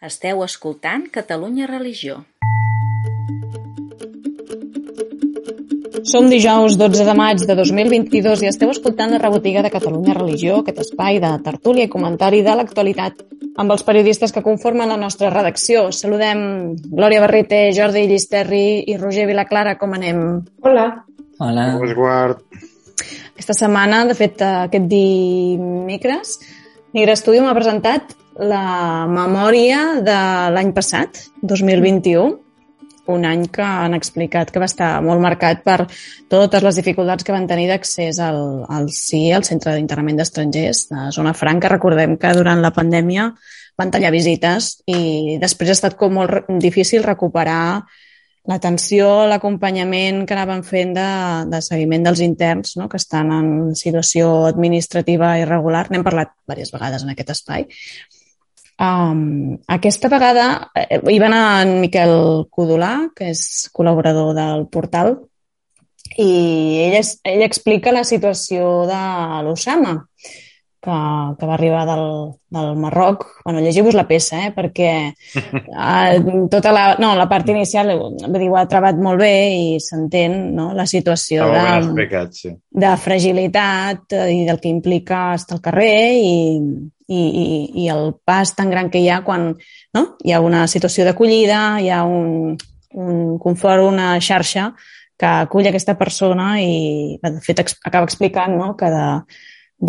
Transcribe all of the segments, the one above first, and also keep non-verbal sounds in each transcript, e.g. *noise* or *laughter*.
Esteu escoltant Catalunya Religió. Som dijous 12 de maig de 2022 i esteu escoltant la rebotiga de Catalunya Religió, aquest espai de tertúlia i comentari de l'actualitat amb els periodistes que conformen la nostra redacció. Saludem Glòria Barrete, Jordi Llisterri i Roger Vilaclara. Com anem? Hola. Hola. Guard. Aquesta setmana, de fet, aquest dimecres, Migra Studio m'ha presentat la memòria de l'any passat, 2021, un any que han explicat que va estar molt marcat per totes les dificultats que van tenir d'accés al, al CIE, al Centre d'Internament d'Estrangers, de Zona Franca. Recordem que durant la pandèmia van tallar visites i després ha estat com molt difícil recuperar l'atenció, l'acompanyament que anaven fent de, de seguiment dels interns no? que estan en situació administrativa irregular. N'hem parlat diverses vegades en aquest espai. Um, aquesta vegada eh, hi va anar en Miquel Codolà, que és col·laborador del portal, i ell, es, ell explica la situació de l'Osama, que, que va arribar del, del Marroc. bueno, llegiu-vos la peça, eh, perquè uh, tota la, no, la part inicial dir, ho ha trebat molt bé i s'entén no, la situació de, explicat, sí. de fragilitat eh, i del que implica estar al carrer i, i, i, i el pas tan gran que hi ha quan no? hi ha una situació d'acollida, hi ha un, un confort, una xarxa que acull aquesta persona i, de fet, acaba explicant no? que de,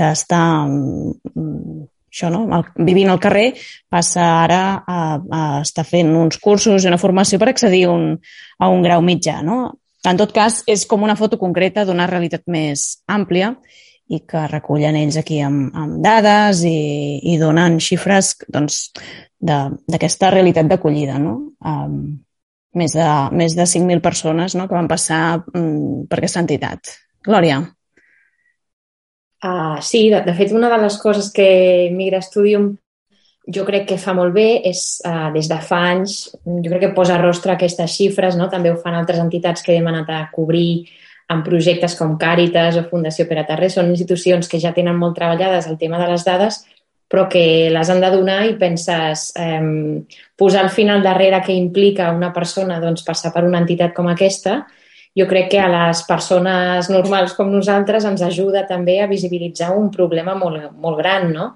d'estar mm, això, no? vivint al carrer, passa ara a, a estar fent uns cursos i una formació per accedir un, a un grau mitjà. No? En tot cas, és com una foto concreta d'una realitat més àmplia i que recullen ells aquí amb, amb dades i, i donen xifres doncs, d'aquesta realitat d'acollida. No? Um, més de, més de 5.000 persones no? que van passar um, per aquesta entitat. Glòria. Uh, sí, de, de fet, una de les coses que Migra Studium jo crec que fa molt bé és, uh, des de fa anys, jo crec que posa rostre a aquestes xifres, no? també ho fan altres entitats que hem anat a cobrir amb projectes com Càritas o Fundació Pere Tarré. Són institucions que ja tenen molt treballades el tema de les dades, però que les han de donar i penses eh, posar al final darrere que implica una persona doncs, passar per una entitat com aquesta jo crec que a les persones normals com nosaltres ens ajuda també a visibilitzar un problema molt, molt gran, no?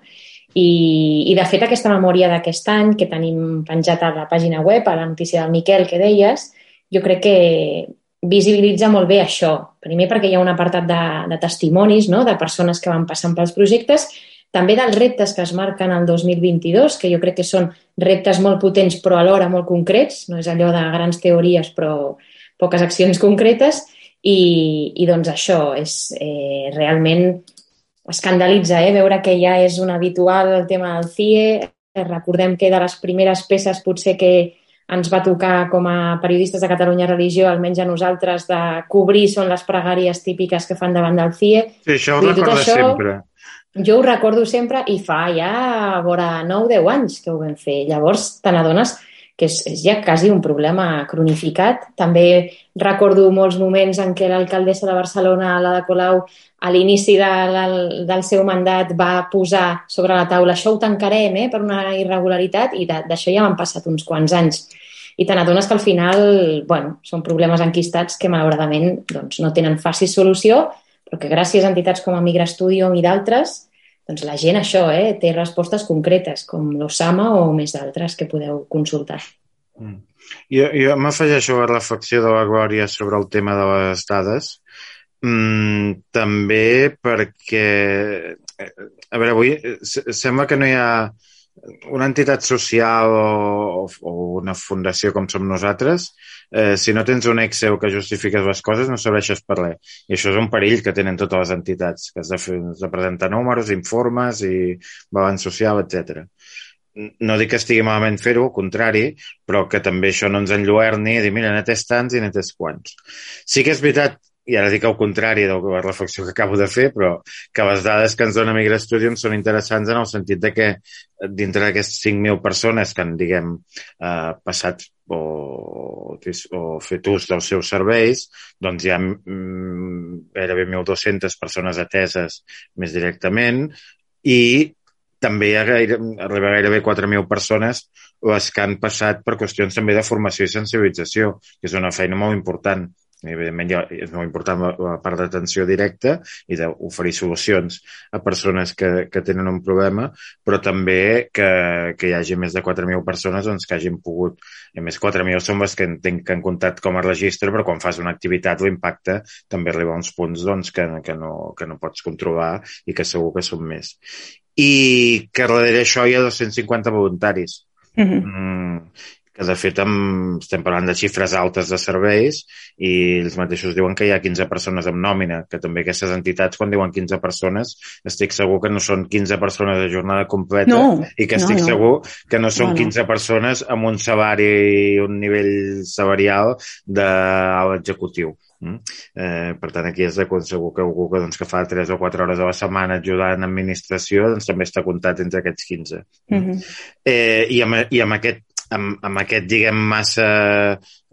I, I, de fet, aquesta memòria d'aquest any que tenim penjat a la pàgina web, a la notícia del Miquel que deies, jo crec que visibilitza molt bé això. Primer perquè hi ha un apartat de, de testimonis, no?, de persones que van passant pels projectes, també dels reptes que es marquen el 2022, que jo crec que són reptes molt potents però alhora molt concrets, no és allò de grans teories però poques accions concretes i, i doncs això és eh, realment escandalitza eh, veure que ja és un habitual el tema del CIE. Recordem que de les primeres peces potser que ens va tocar com a periodistes de Catalunya Religió, almenys a nosaltres, de cobrir són les pregàries típiques que fan davant del CIE. Sí, això ho recorda això, sempre. Jo ho recordo sempre i fa ja a vora 9-10 anys que ho vam fer. Llavors te n'adones que és, és ja quasi un problema cronificat. També recordo molts moments en què l'alcaldessa de Barcelona, l'Ada Colau, a l'inici de, del, seu mandat va posar sobre la taula això ho tancarem eh, per una irregularitat i d'això ja han passat uns quants anys. I te n'adones que al final bueno, són problemes enquistats que malauradament doncs, no tenen fàcil solució, però que gràcies a entitats com a Migra Studium i d'altres doncs la gent això, eh, té respostes concretes, com l'Osama o més d'altres que podeu consultar. Mm. Jo, jo m'afegeixo a la reflexió de la Glòria sobre el tema de les dades, mm, també perquè, eh, a veure, avui eh, sembla que no hi ha una entitat social o, o una fundació com som nosaltres, eh, si no tens un Excel que justifiques les coses, no serveixes per res. I això és un perill que tenen totes les entitats, que has de, fer, has de presentar números, informes i balanç social, etc. No dic que estigui malament fer-ho, al contrari, però que també això no ens enlluerni i dir, mira, n'he tants i n'he quants. Sí que és veritat i ara dic el contrari de la reflexió que acabo de fer, però que les dades que ens dona Migra Studium són interessants en el sentit de que eh, dintre d'aquestes 5.000 persones que han, diguem, eh, passat o, o fet ús dels seus serveis, doncs hi ha mm, gairebé 1.200 persones ateses més directament i també hi ha gaire, arriba gairebé 4.000 persones les que han passat per qüestions també de formació i sensibilització, que és una feina molt important evidentment ja és molt important la, la part d'atenció directa i d'oferir solucions a persones que, que tenen un problema, però també que, que hi hagi més de 4.000 persones doncs, que hagin pogut, i més 4.000 són les que entenc que han comptat com a registre, però quan fas una activitat l'impacte també arriba a uns punts doncs, que, que, no, que no pots controlar i que segur que són més. I que darrere això hi ha 250 voluntaris. Uh -huh. mm, que de fet amb, estem parlant de xifres altes de serveis i ells mateixos diuen que hi ha 15 persones amb nòmina, que també aquestes entitats quan diuen 15 persones estic segur que no són 15 persones de jornada completa no, i que estic no, no. segur que no són no, no. 15 persones amb un salari i un nivell salarial d'alt executiu. Mm? Eh, per tant, aquí és de segur que algú que, doncs, que fa 3 o 4 hores a la setmana ajudant en administració doncs, també està comptat entre aquests 15. Mm -hmm. eh, i, amb, I amb aquest amb, amb aquest, diguem, massa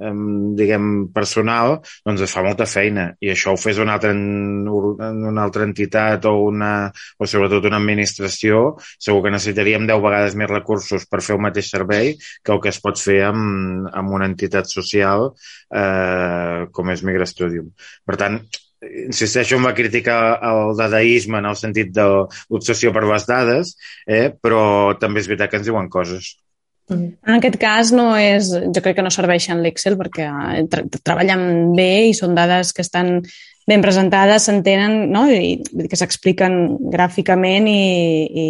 um, diguem, personal, doncs es fa molta feina. I això ho fes una altra, una altra entitat o, una, o sobretot una administració, segur que necessitaríem 10 vegades més recursos per fer el mateix servei que el que es pot fer amb, amb una entitat social eh, com és Migrastudium. Per tant, insisteixo en la crítica al dadaisme en el sentit de l'obsessió per les dades, eh, però també és veritat que ens diuen coses. En aquest cas no és, jo crec que no serveixen l'Excel perquè eh, tra treballen bé i són dades que estan ben presentades, s'entenen no? I, que s'expliquen gràficament i, i,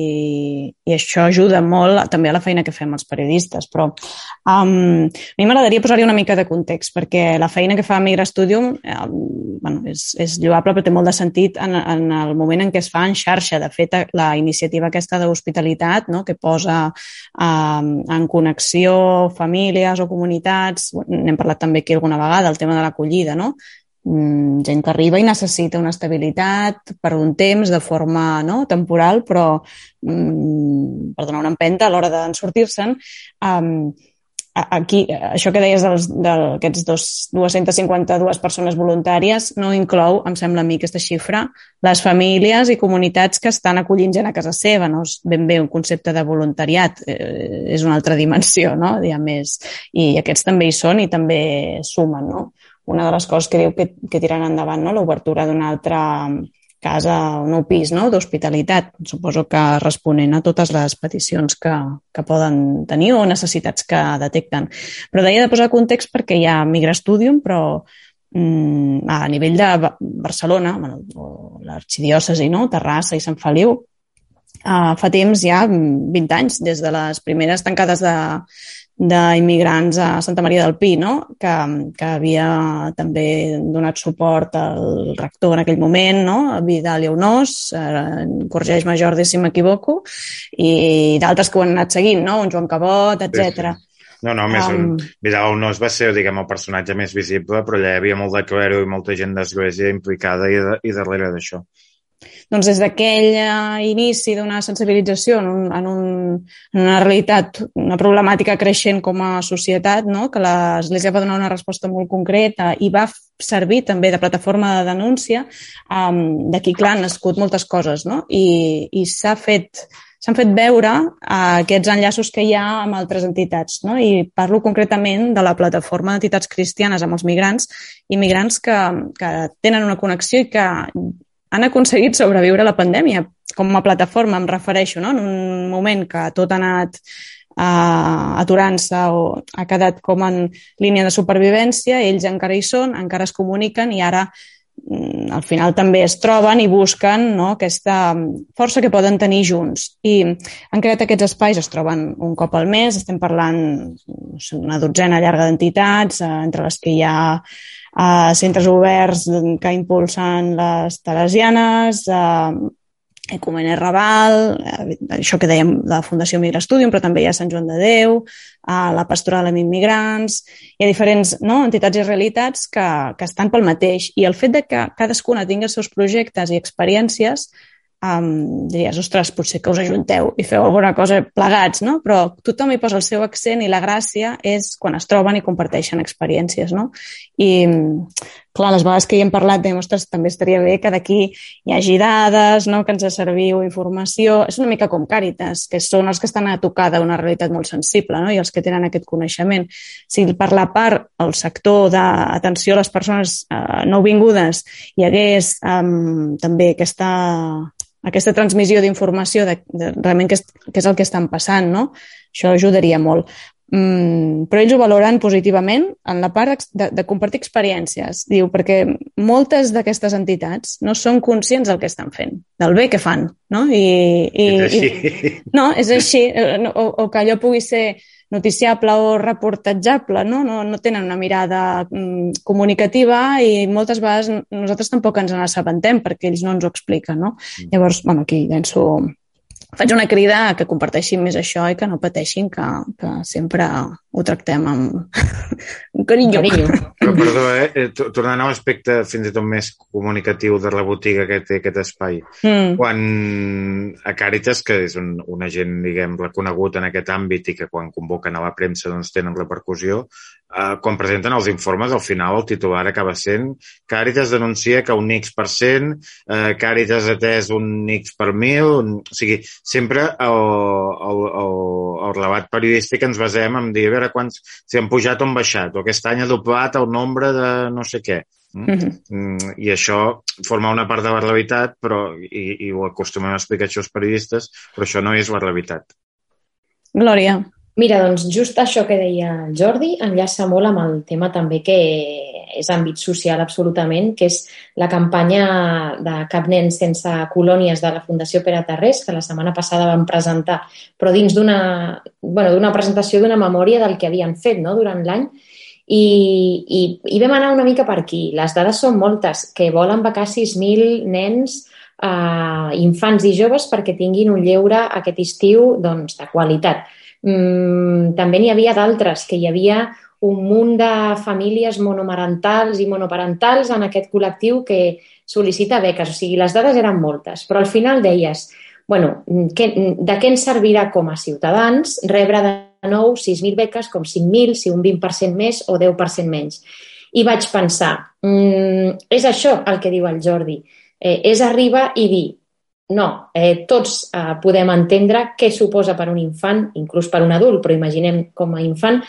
i això ajuda molt també a la feina que fem els periodistes. Però um, a mi m'agradaria posar-hi una mica de context perquè la feina que fa Migra Studium um, bueno, és, és lloable però té molt de sentit en, en el moment en què es fa en xarxa. De fet, la iniciativa aquesta d'hospitalitat no? que posa um, en connexió famílies o comunitats, n'hem parlat també aquí alguna vegada, el tema de l'acollida, no? Mm, gent que arriba i necessita una estabilitat per un temps de forma no, temporal, però mm, per donar una empenta a l'hora de sortir-se'n. Um, aquí, això que deies dels, d'aquests dos, 252 persones voluntàries no inclou, em sembla a mi, aquesta xifra, les famílies i comunitats que estan acollint gent a casa seva. No és ben bé un concepte de voluntariat, eh, és una altra dimensió, no? Diguem, més. I aquests també hi són i també sumen, no? Una de les coses que diu que, que tiran endavant, no? l'obertura d'una altra casa, un nou pis no? d'hospitalitat. Suposo que responent a totes les peticions que, que poden tenir o necessitats que detecten. Però deia de posar context perquè hi ha Migrastudium, però mm, a nivell de Barcelona, bueno, l'arxidiòcesi, no? Terrassa i Sant Feliu, uh, fa temps ja, 20 anys, des de les primeres tancades de, d'immigrants a Santa Maria del Pi, no? que, que havia també donat suport al rector en aquell moment, no? Vidal Lleonós, eh, corregeix-me Jordi si m'equivoco, i d'altres que ho han anat seguint, no? un Joan Cabot, etc. Sí, sí. No, no, més um. Vidal no es va ser, diguem, el personatge més visible, però allà hi havia molt de clero i molta gent d'església implicada i, de, i darrere d'això. Doncs des d'aquell eh, inici d'una sensibilització en, un, en, un, en una realitat, una problemàtica creixent com a societat, no? que l'Església va donar una resposta molt concreta i va servir també de plataforma de denúncia, um, d'aquí, clar, han nascut moltes coses, no? I, i s'ha fet s'han fet veure uh, aquests enllaços que hi ha amb altres entitats. No? I parlo concretament de la plataforma d'entitats cristianes amb els migrants i migrants que, que tenen una connexió i que han aconseguit sobreviure a la pandèmia com a plataforma, em refereixo, no? en un moment que tot ha anat uh, aturant-se o ha quedat com en línia de supervivència, ells encara hi són, encara es comuniquen i ara al final també es troben i busquen no, aquesta força que poden tenir junts. I han creat aquests espais, es troben un cop al mes, estem parlant una dotzena llarga d'entitats, eh, entre les que hi ha a centres oberts que impulsen les Teresianes, a Ecumener Raval, això que dèiem de la Fundació Migra Studium, però també hi ha Sant Joan de Déu, a la Pastoral amb Immigrants, hi ha diferents no, entitats i realitats que, que estan pel mateix. I el fet de que cadascuna tingui els seus projectes i experiències um, diries, ostres, potser que us ajunteu i feu alguna cosa plegats, no? Però tothom hi posa el seu accent i la gràcia és quan es troben i comparteixen experiències, no? I clar, les vegades que hi hem parlat de, ostres, també estaria bé que d'aquí hi hagi dades, no? que ens serviu informació. És una mica com Càritas, que són els que estan a tocar d'una realitat molt sensible no? i els que tenen aquest coneixement. Si per la part, el sector d'atenció a les persones eh, nouvingudes hi hagués eh, també aquesta, aquesta transmissió d'informació de, de realment què és, què és el que estan passant, no? Això ajudaria molt. Mm, però ells ho valoren positivament en la part de, de compartir experiències. Diu, perquè moltes d'aquestes entitats no són conscients del que estan fent, del bé que fan, no? I, i, és així. I, no, és així. Eh, o, o que allò pugui ser noticiable o reportatjable, no? No, no tenen una mirada mm, comunicativa i moltes vegades nosaltres tampoc ens n'assabentem perquè ells no ens ho expliquen, no? Mm. Llavors, bueno, aquí llenço faig una crida a que comparteixin més això i que no pateixin, que, que sempre ho tractem amb *laughs* un carinyo. carinyo. Però, perdó, eh? eh tornant a l'aspecte fins i tot més comunicatiu de la botiga que té aquest espai. Mm. Quan a Càritas, que és un, un agent, diguem, reconegut en aquest àmbit i que quan convoquen a la premsa doncs tenen repercussió, eh, quan presenten els informes, al final el titular acaba sent Càritas denuncia que un X per cent, eh, Càritas atès un X per mil, un... o sigui, sempre el, el, el, el relat periodístic ens basem en dir a veure quants, si han pujat o han baixat, o aquest any ha doblat el nombre de no sé què. Mm? Mm -hmm. I això forma una part de la realitat, però, i, i ho acostumem a explicar això als periodistes, però això no és la realitat. Glòria. Mira, doncs just això que deia el Jordi enllaça molt amb el tema també que és àmbit social absolutament, que és la campanya de Cap Nen sense colònies de la Fundació Pere Tarrés, que la setmana passada vam presentar, però dins d'una bueno, presentació d'una memòria del que havien fet no? durant l'any, i, i, i vam anar una mica per aquí. Les dades són moltes, que volen becar 6.000 nens eh, infants i joves perquè tinguin un lleure aquest estiu doncs, de qualitat Mm, també n'hi havia d'altres, que hi havia un munt de famílies monomarentals i monoparentals en aquest col·lectiu que sol·licita beques. O sigui, les dades eren moltes, però al final deies, bueno, que, de què ens servirà com a ciutadans rebre de nou 6.000 beques com 5.000, si un 20% més o 10% menys. I vaig pensar, mm, és això el que diu el Jordi, eh, és arribar i dir, no, eh, tots eh, podem entendre què suposa per un infant, inclús per un adult, però imaginem com a infant,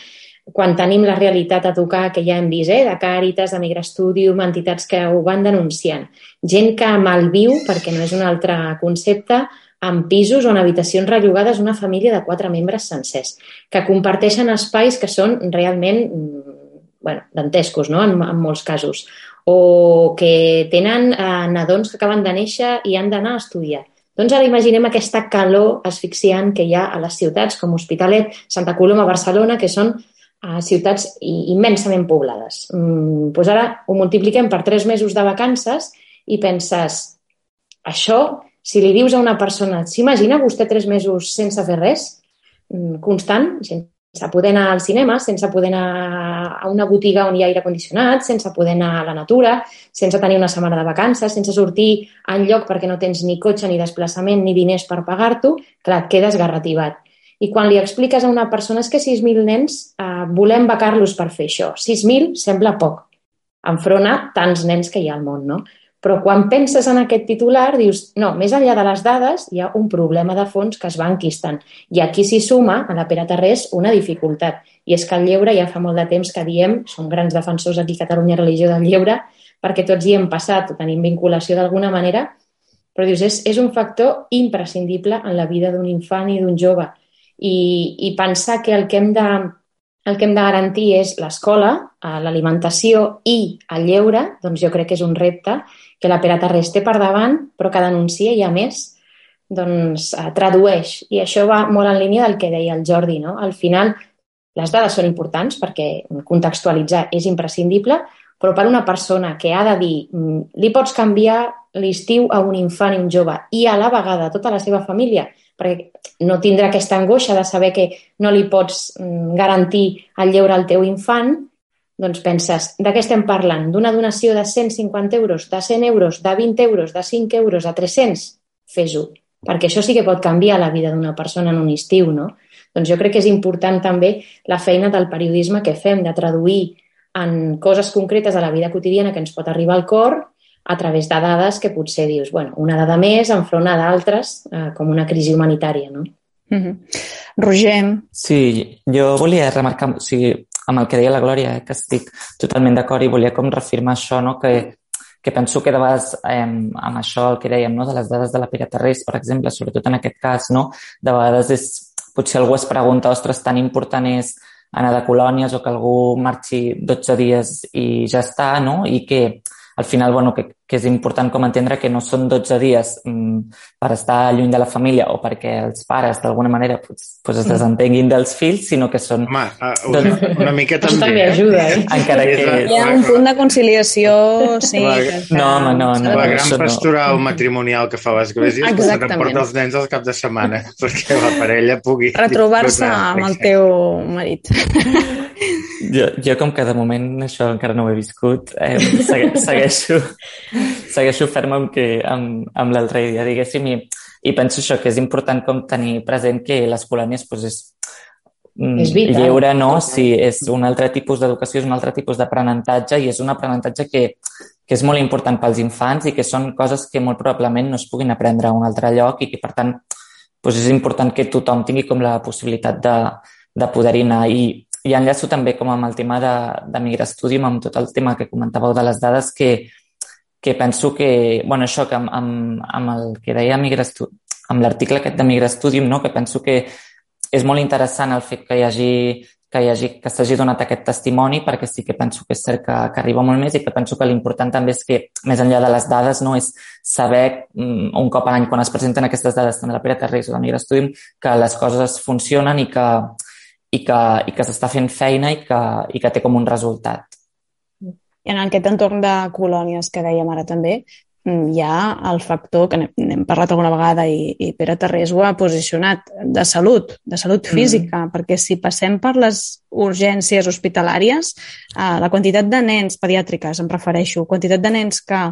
quan tenim la realitat a tocar que ja hem vist, eh, de Càritas, de Migrastudium, entitats que ho van denunciant. Gent que malviu, perquè no és un altre concepte, en pisos o en habitacions rellogades una família de quatre membres sencers, que comparteixen espais que són realment mm, bueno, dantescos, no?, en, en molts casos o que tenen eh, nadons que acaben de néixer i han d'anar a estudiar. Doncs ara imaginem aquesta calor asfixiant que hi ha a les ciutats com Hospitalet, Santa Coloma, Barcelona, que són eh, ciutats immensament poblades. Mm, doncs ara ho multipliquem per tres mesos de vacances i penses, això, si li dius a una persona, s'imagina vostè tres mesos sense fer res, mm, constant, sense poder anar al cinema, sense poder anar a una botiga on hi ha aire condicionat, sense poder anar a la natura, sense tenir una setmana de vacances, sense sortir en lloc perquè no tens ni cotxe, ni desplaçament, ni diners per pagar-t'ho, clar, et quedes garrativat. I quan li expliques a una persona és que 6.000 nens eh, volem becar-los per fer això. 6.000 sembla poc, enfront a tants nens que hi ha al món, no? Però quan penses en aquest titular, dius, no, més enllà de les dades, hi ha un problema de fons que es va enquistant. I aquí s'hi suma, a la Pere Tarrés, una dificultat. I és que el lleure ja fa molt de temps que diem, som grans defensors aquí a Catalunya Religió del Lleure, perquè tots hi hem passat o tenim vinculació d'alguna manera, però dius, és, és un factor imprescindible en la vida d'un infant i d'un jove. I, I pensar que el que hem de el que hem de garantir és l'escola, eh, l'alimentació i el lleure, doncs jo crec que és un repte que la Pere Tarrés té per davant, però que denuncia i, a més, doncs, eh, tradueix. I això va molt en línia del que deia el Jordi. No? Al final, les dades són importants perquè contextualitzar és imprescindible, però per una persona que ha de dir mm, li pots canviar l'estiu a un infant i un jove i a la vegada tota la seva família, perquè no tindrà aquesta angoixa de saber que no li pots mm, garantir el lleure al teu infant, doncs penses, de què estem parlant? D'una donació de 150 euros, de 100 euros, de 20 euros, de 5 euros, de 300? Fes-ho, perquè això sí que pot canviar la vida d'una persona en un estiu, no? Doncs jo crec que és important també la feina del periodisme que fem, de traduir en coses concretes de la vida quotidiana que ens pot arribar al cor a través de dades que potser dius, bueno, una dada més enfront a d'altres, eh, com una crisi humanitària, no? Mm -hmm. Roger. Sí, jo volia remarcar, o sigui, amb el que deia la Glòria, eh, que estic totalment d'acord i volia com reafirmar això, no? que, que penso que de vegades eh, amb això el que dèiem, no? de les dades de la Pere Terrés, per exemple, sobretot en aquest cas, no? de vegades és, potser algú es pregunta, ostres, tan important és anar de colònies o que algú marxi 12 dies i ja està, no? I que al final, bueno, que, que és important com entendre que no són 12 dies mm, per estar lluny de la família o perquè els pares d'alguna manera pues, pues es desentenguin dels fills, sinó que són... Home, uh, una, doncs, una mica també. també ajuda, eh? *laughs* Encara que... Hi ha un punt de conciliació, sí. La, que, no, home, no, no. La no, gran pastoral no. matrimonial que fa l'església és que t'emporta els nens al cap de setmana *laughs* perquè la parella pugui... Retrobar-se amb el teu marit. Jo, jo com que de moment això encara no ho he viscut, eh, segue, *laughs* segueixo, segueixo ferm amb, que, amb, amb l'altre dia, diguéssim, i, i penso això, que és important com tenir present que les colònies pues, és, mm, és vital. lleure, no? Sí, és un altre tipus d'educació, és un altre tipus d'aprenentatge i és un aprenentatge que, que és molt important pels infants i que són coses que molt probablement no es puguin aprendre a un altre lloc i que, per tant, doncs és important que tothom tingui com la possibilitat de, de poder-hi anar. I i enllaço també com amb el tema de, de Migra Studium, amb tot el tema que comentàveu de les dades, que, que penso que, bueno, això que amb, amb, amb el que deia Migra Studium, amb l'article aquest de Migra Studium, no? que penso que és molt interessant el fet que hi hagi que hi hagi, que s'hagi donat aquest testimoni perquè sí que penso que és cert que, que arriba molt més i que penso que l'important també és que, més enllà de les dades, no és saber mm, un cop a l'any quan es presenten aquestes dades tant de la Pere Terrés o de Migra Studium que les coses funcionen i que, i que, i que s'està fent feina i que, i que té com un resultat. I en aquest entorn de colònies que dèiem ara també, mm, hi ha el factor que n'hem parlat alguna vegada i, i Pere Terrés ho ha posicionat, de salut, de salut mm. física, mm. perquè si passem per les urgències hospitalàries, eh, la quantitat de nens pediàtriques, em refereixo, quantitat de nens que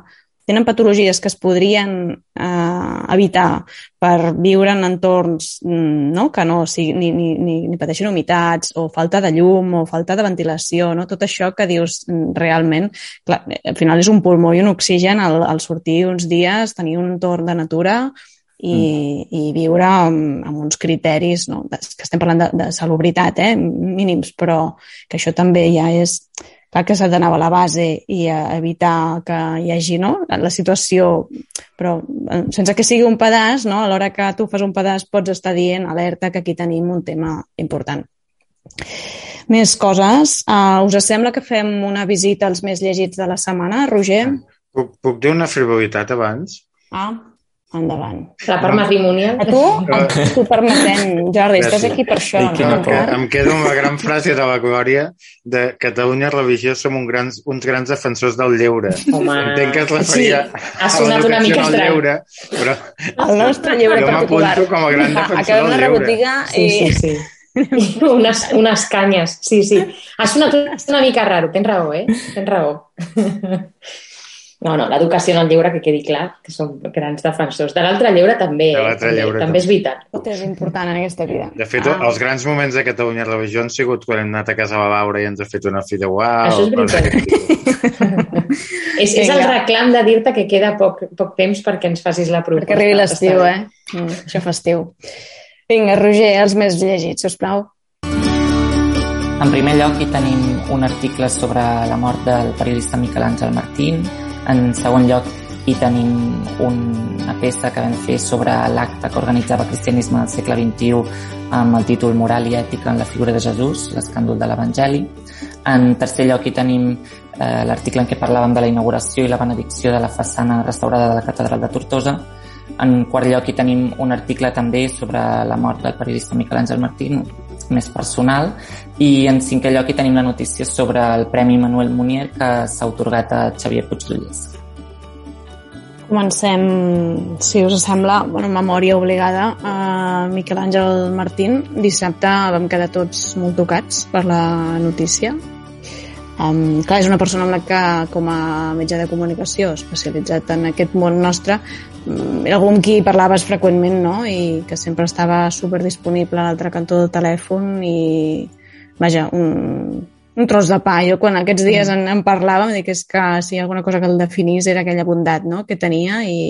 tenen patologies que es podrien eh, evitar per viure en entorns mm, no? que no sigui, ni, ni, ni, ni pateixin humitats o falta de llum o falta de ventilació, no? tot això que dius mm, realment, clar, al final és un pulmó i un oxigen al, al sortir uns dies, tenir un entorn de natura i, mm. i viure amb, amb uns criteris, no? que estem parlant de, de salubritat, eh? mínims, però que això també ja és clar que s'ha d'anar a la base i a evitar que hi hagi no? la situació, però eh, sense que sigui un pedaç, no? a l'hora que tu fas un pedaç pots estar dient alerta que aquí tenim un tema important. Més coses. Uh, us sembla que fem una visita als més llegits de la setmana, Roger? Puc, puc dir una frivolitat abans? Ah, Endavant. La part matrimonial. A tu, t'ho permetem, Jordi, estàs aquí per això. No? Em, quedo, em quedo amb la gran frase de la Glòria de Catalunya Religió som un grans, uns grans defensors del lleure. Home, Entenc que es referia sí, ha sonat una mica estrany. Lleure, però el nostre lleure jo particular. Jo com a gran defensor Acabem del la lleure. rebotiga i... Sí, sí, *laughs* sí. unes, unes canyes, sí, sí. Ha sonat una mica raro, tens raó, eh? Tens raó. *laughs* No, no, l'educació en el lleure, que quedi clar, que som grans defensors. De l'altre lleure també, De l'altre també, lleure també és vital. Tot és important en aquesta vida. De fet, ah. els grans moments de Catalunya Religió han sigut quan hem anat a casa de la Laura i ens ha fet una fideuà. Això és veritat. *laughs* és, és el reclam de dir-te que queda poc, poc temps perquè ens facis la proposta. Perquè arribi l'estiu, eh? Mm, això fa estiu. Vinga, Roger, els més llegits, sisplau. En primer lloc, hi tenim un article sobre la mort del periodista Miquel Àngel Martín, en segon lloc, hi tenim una peça que vam fer sobre l'acte que organitzava Cristianisme del segle XXI amb el títol Moral i ètica en la figura de Jesús, l'escàndol de l'Evangeli. En tercer lloc hi tenim eh, l'article en què parlàvem de la inauguració i la benedicció de la façana restaurada de la catedral de Tortosa. En quart lloc hi tenim un article també sobre la mort del periodista Miquel Àngel Martín, més personal, i en cinquè lloc hi tenim la notícia sobre el Premi Manuel Munier que s'ha otorgat a Xavier Puigdollers. Comencem, si us sembla, bueno, memòria obligada a Miquel Àngel Martín. Dissabte vam quedar tots molt tocats per la notícia. Um, clar, és una persona amb la que, com a metge de comunicació especialitzat en aquest món nostre, era algú amb qui parlaves freqüentment, no? I que sempre estava super disponible a l'altre cantó del telèfon i, vaja, un, un tros de pa. Jo quan aquests dies en, en parlàvem, dic és que si alguna cosa que el definís era aquella bondat no? que tenia i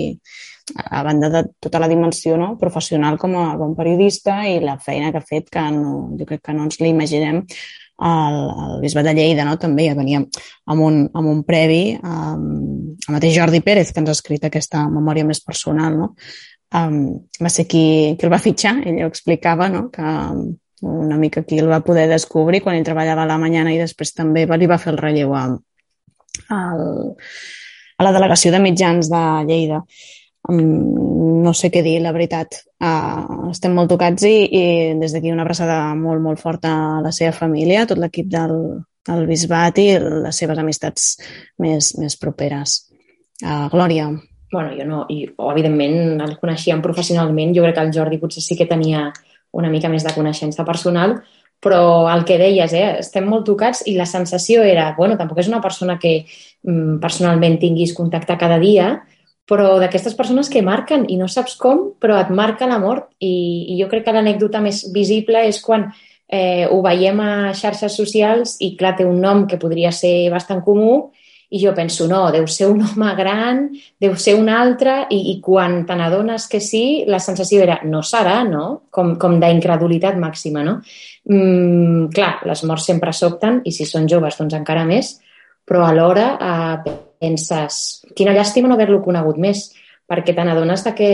a banda de tota la dimensió no? professional com a bon periodista i la feina que ha fet, que no, jo crec que no ens l'imaginem, el, el bisbe de Lleida no? també ja venia amb un, amb un previ, um, el mateix Jordi Pérez, que ens ha escrit aquesta memòria més personal, no? um, va ser qui, qui el va fitxar, ell ho explicava, no? que una mica qui el va poder descobrir quan ell treballava a la mañana i després també li va fer el relleu a, a, a la delegació de mitjans de Lleida. No sé què dir, la veritat. Uh, estem molt tocats i, i des d'aquí una abraçada molt, molt forta a la seva família, a tot l'equip del, del Bisbat i les seves amistats més, més properes. Uh, Glòria. Bueno, jo no, i, o, evidentment el coneixíem professionalment, jo crec que el Jordi potser sí que tenia una mica més de coneixença personal, però el que deies, eh, estem molt tocats i la sensació era, bueno, tampoc és una persona que mm, personalment tinguis contacte cada dia, però d'aquestes persones que marquen i no saps com, però et marca la mort. I, i jo crec que l'anècdota més visible és quan eh, ho veiem a xarxes socials i, clar, té un nom que podria ser bastant comú i jo penso, no, deu ser un *laughs* home gran, deu ser un altre, i, i quan te n'adones que sí, la sensació era, no serà, no? Com, com d'incredulitat màxima, no? Mm, clar, les morts sempre sobten, i si són joves, doncs encara més, però alhora eh, penses, quina llàstima no haver-lo conegut més, perquè te n'adones que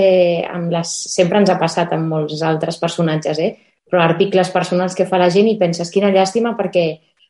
amb les... sempre ens ha passat amb molts altres personatges, eh? però articles personals que fa la gent i penses, quina llàstima perquè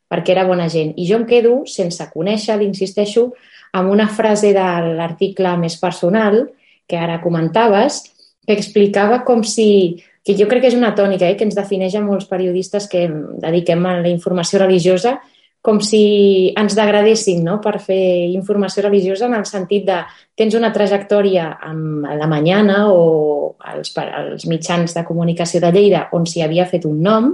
perquè era bona gent. I jo em quedo, sense conèixer, insisteixo, amb una frase de l'article més personal, que ara comentaves, que explicava com si, que jo crec que és una tònica eh, que ens defineix a molts periodistes que dediquem a la informació religiosa, com si ens degradessin no? per fer informació religiosa en el sentit de tens una trajectòria amb la Mañana o els, els mitjans de comunicació de Lleida on s'hi havia fet un nom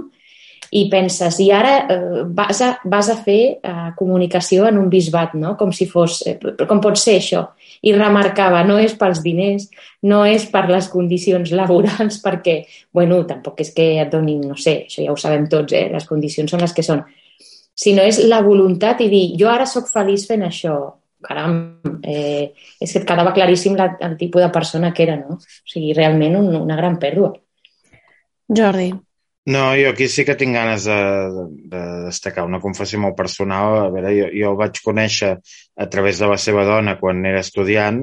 i penses, i ara eh, vas, a, vas a fer eh, comunicació en un bisbat, no? com si fos, eh, com pot ser això? I remarcava, no és pels diners, no és per les condicions laborals, perquè, bueno, tampoc és que et donin, no sé, això ja ho sabem tots, eh? les condicions són les que són, sinó és la voluntat i dir, jo ara sóc feliç fent això, caram, eh, és que et quedava claríssim la, el tipus de persona que era, no? O sigui, realment un, una gran pèrdua. Jordi. No, jo aquí sí que tinc ganes de, de destacar una confessió molt personal. A veure, jo, jo el vaig conèixer a través de la seva dona quan era estudiant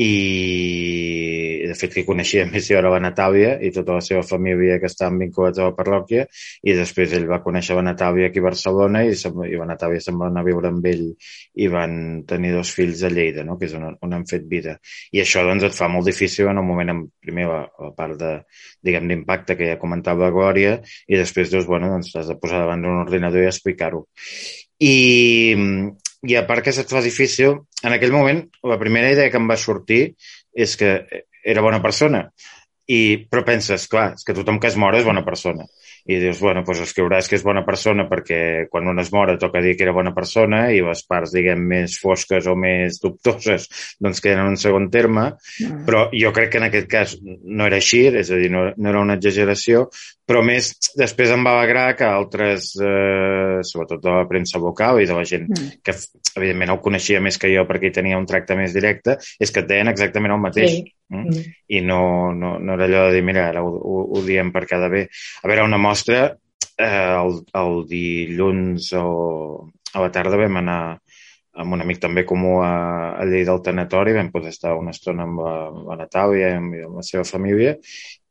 i de fet que coneixia més jo era la Natàlia i tota la seva família que estaven vinculats a la parròquia i després ell va conèixer la Natàlia aquí a Barcelona i, i la Natàlia se'n va anar a viure amb ell i van tenir dos fills a Lleida, no? que és on, on han fet vida. I això doncs et fa molt difícil en el moment, en, primer la, la part de, diguem, d'impacte que ja comentava Glòria i després dius, bueno, doncs t'has de posar davant d'un ordinador i explicar-ho. I, i a part que se't fa difícil, en aquell moment la primera idea que em va sortir és que era bona persona. I, però penses, clar, és que tothom que es mor és bona persona i dius, bueno, doncs escriuràs que és bona persona perquè quan un es mora toca dir que era bona persona i les parts, diguem, més fosques o més dubtoses, doncs queden en un segon terme, mm. però jo crec que en aquest cas no era així, és a dir, no, no era una exageració, però més després em va alegrar que altres, eh, sobretot de la premsa local i de la gent mm. que evidentment el coneixia més que jo perquè hi tenia un tracte més directe, és que et deien exactament el mateix. Sí. Mm? Mm. I no, no, no era allò de dir, mira, ara ho, ho, ho diem per cada bé. A veure, una mostra, eh, el, el dilluns o a la tarda vam anar amb un amic també comú a, a Lleida del Tanatori, vam poder estar una estona amb la, amb la Natàlia i amb, amb la seva família,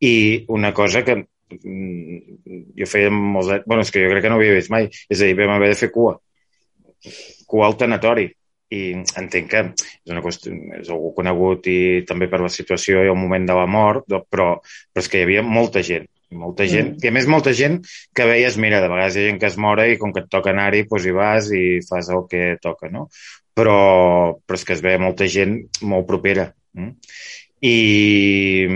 i una cosa que jo feia molts anys, bueno, és que jo crec que no havia vist mai, és a dir, vam haver de fer cua, cua al tanatori, i entenc que és, una qüestió, és algú conegut i també per la situació i el moment de la mort, però, però és que hi havia molta gent, molta gent, mm. i a més molta gent que veies, mira, de vegades hi ha gent que es mora i com que et toca anar-hi, doncs hi vas i fas el que toca, no? Però, però és que es veia molta gent molt propera. Mm? I,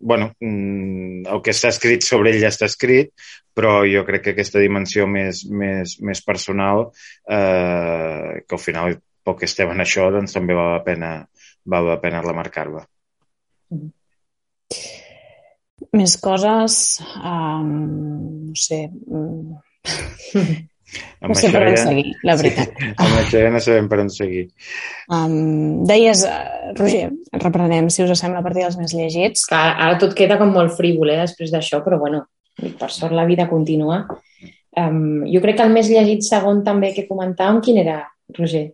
bueno, mm, el que està escrit sobre ell ja està escrit, però jo crec que aquesta dimensió més, més, més personal, eh, que al final pel que estem en això, doncs també val la pena, val la pena remarcar-la. Mm. Més coses, um, no sé, um, *laughs* Amb no sé per on ja... seguir, la veritat. amb això ja no sabem per on seguir. Um, deies, uh, Roger, reprenem, si us sembla, a partir dels més llegits. Clar, ara tot queda com molt frívol eh, després d'això, però bueno, per sort la vida continua. Um, jo crec que el més llegit segon també que comentàvem, quin era, Roger?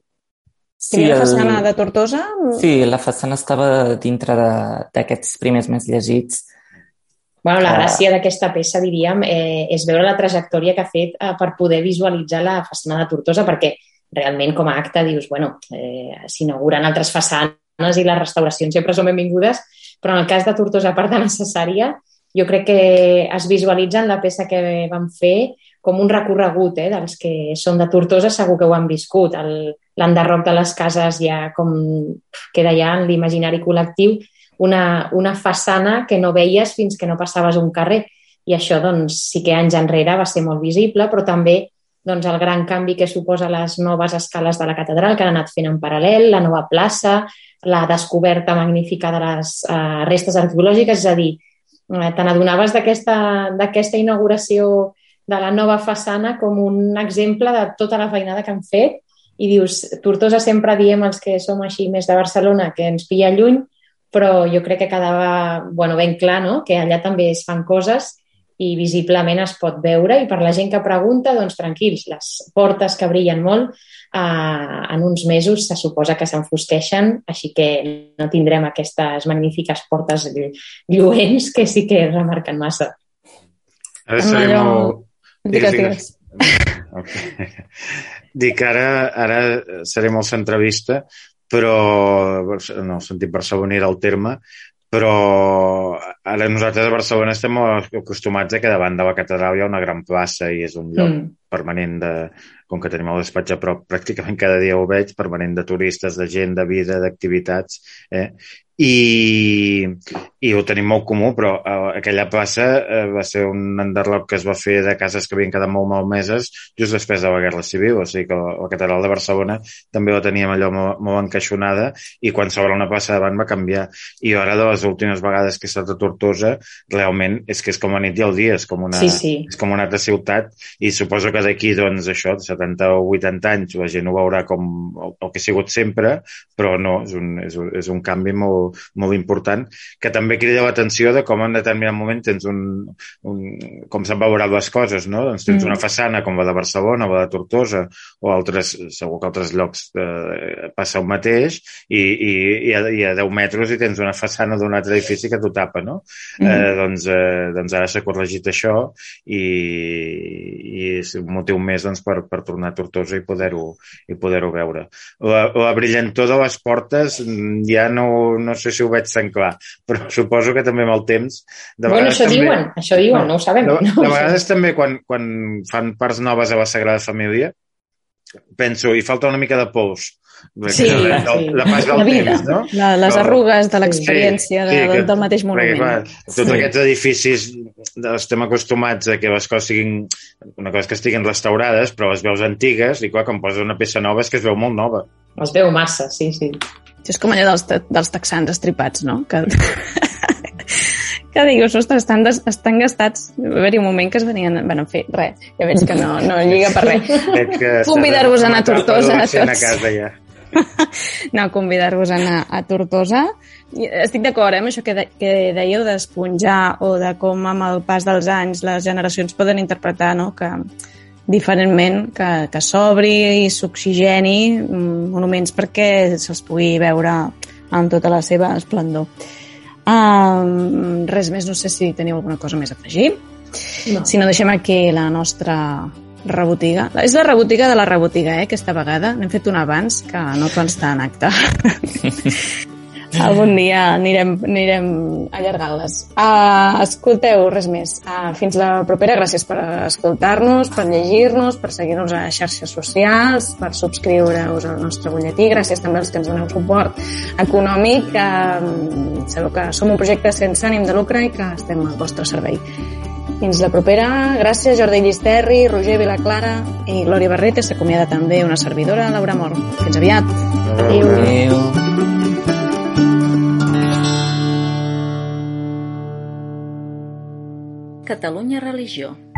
Sí, la façana el... de Tortosa? Sí, la façana estava dintre d'aquests primers més llegits Bueno, la gràcia d'aquesta peça, diríem, eh, és veure la trajectòria que ha fet eh, per poder visualitzar la façana de Tortosa, perquè realment com a acte dius, bueno, eh, s'inauguren altres façanes i les restauracions sempre són benvingudes, però en el cas de Tortosa, a part de necessària, jo crec que es visualitza en la peça que vam fer com un recorregut eh, dels que són de Tortosa, segur que ho han viscut. L'enderroc de les cases ja com queda ja en l'imaginari col·lectiu una, una façana que no veies fins que no passaves un carrer. I això, doncs, sí que anys enrere va ser molt visible, però també doncs, el gran canvi que suposa les noves escales de la catedral que han anat fent en paral·lel, la nova plaça, la descoberta magnífica de les uh, restes arqueològiques, és a dir, uh, te n'adonaves d'aquesta inauguració de la nova façana com un exemple de tota la feinada que han fet i dius, Tortosa sempre diem els que som així més de Barcelona que ens pilla lluny, però jo crec que quedava bueno, ben clar no? que allà també es fan coses i visiblement es pot veure i per la gent que pregunta, doncs tranquils, les portes que brillen molt eh, en uns mesos se suposa que s'enfosqueixen, així que no tindrem aquestes magnífiques portes lluents que sí que remarquen massa. Ara seré allò... molt... Digues, digues. *laughs* Okay. Dic, ara, ara seré molt centralista però no el sentit barceloní el terme, però ara nosaltres a Barcelona estem acostumats a que davant de la catedral hi ha una gran plaça i és un lloc mm. permanent de, com que tenim el despatx a prop, pràcticament cada dia ho veig, permanent de turistes, de gent, de vida, d'activitats, eh? I, i ho tenim molt comú, però uh, aquella plaça uh, va ser un enderroc que es va fer de cases que havien quedat molt malmeses just després de la Guerra Civil, o sigui que la, la catedral de Barcelona també la teníem allò molt, molt encaixonada i quan s'obre una plaça davant va canviar. I ara de les últimes vegades que he estat a Tortosa, realment és que és com a nit i el dia, és com una, sí, sí. és com una altra ciutat i suposo que d'aquí, doncs, això, 70 o 80 anys, la gent ho veurà com el, el que ha sigut sempre, però no, és un, és un, és un canvi molt, molt, important, que també crida l'atenció de com en determinat moment tens un, un com s'han valorat les coses, no? Doncs tens mm. una façana com la de Barcelona o la de Tortosa o altres, segur que altres llocs eh, passa el mateix i, i, i, a, i a 10 metres i tens una façana d'un altre edifici que t'ho tapa, no? Mm. Eh, doncs, eh, doncs ara s'ha corregit això i, i és un motiu més doncs, per, per tornar a Tortosa i poder-ho i poder-ho veure. La, la brillantor de les portes mm, ja no, no sé si ho veig tan clar, però *laughs* suposo que també amb el temps... De bueno, això també, diuen, això diuen, no, no ho sabem. De, no de vegades també quan, quan fan parts noves a la Sagrada Família, penso, hi falta una mica de pols. Sí, la, sí. la pas del la vida, temps, no? La, les Però, arrugues de l'experiència sí, sí, de, del mateix monument. Perquè, clar, tots sí. aquests edificis estem acostumats a que les coses siguin una cosa que estiguin restaurades, però les veus antigues i clar, quan poses una peça nova és que es veu molt nova. Es veu massa, sí, sí. És com allò dels, dels texans estripats, no? Que, que digues, ostres, estan, des, estan gastats. Va haver-hi un moment que es venien... Bueno, en fi, res, ja veig que no, no lliga per res. *laughs* Convidar-vos a anar a Tortosa a tots. A casa, ja. *laughs* no, convidar-vos a anar a Tortosa. Estic d'acord eh, amb això que, de, que dèieu d'esponjar o de com amb el pas dels anys les generacions poden interpretar no? que diferentment, que, que s'obri i s'oxigeni mm, monuments perquè se'ls pugui veure amb tota la seva esplendor. Um, res més, no sé si teniu alguna cosa més a afegir. No. Si no, deixem aquí la nostra rebotiga. És la rebotiga de la rebotiga, eh, aquesta vegada. N'hem fet una abans que no consta en acte. *laughs* Algun *laughs* dia anirem, anirem allargant-les. Uh, escolteu, res més. Uh, fins la propera. Gràcies per escoltar-nos, per llegir-nos, per seguir-nos a xarxes socials, per subscriure-us al nostre butlletí. Gràcies també als que ens doneu suport econòmic. Uh, sabeu que som un projecte sense ànim de lucre i que estem al vostre servei. Fins la propera. Gràcies, Jordi Llisterri, Roger Vilaclara i Glòria Barrete. S'acomiada també una servidora, Laura Mor. Fins aviat. Adéu. Adéu. Catalunya Religió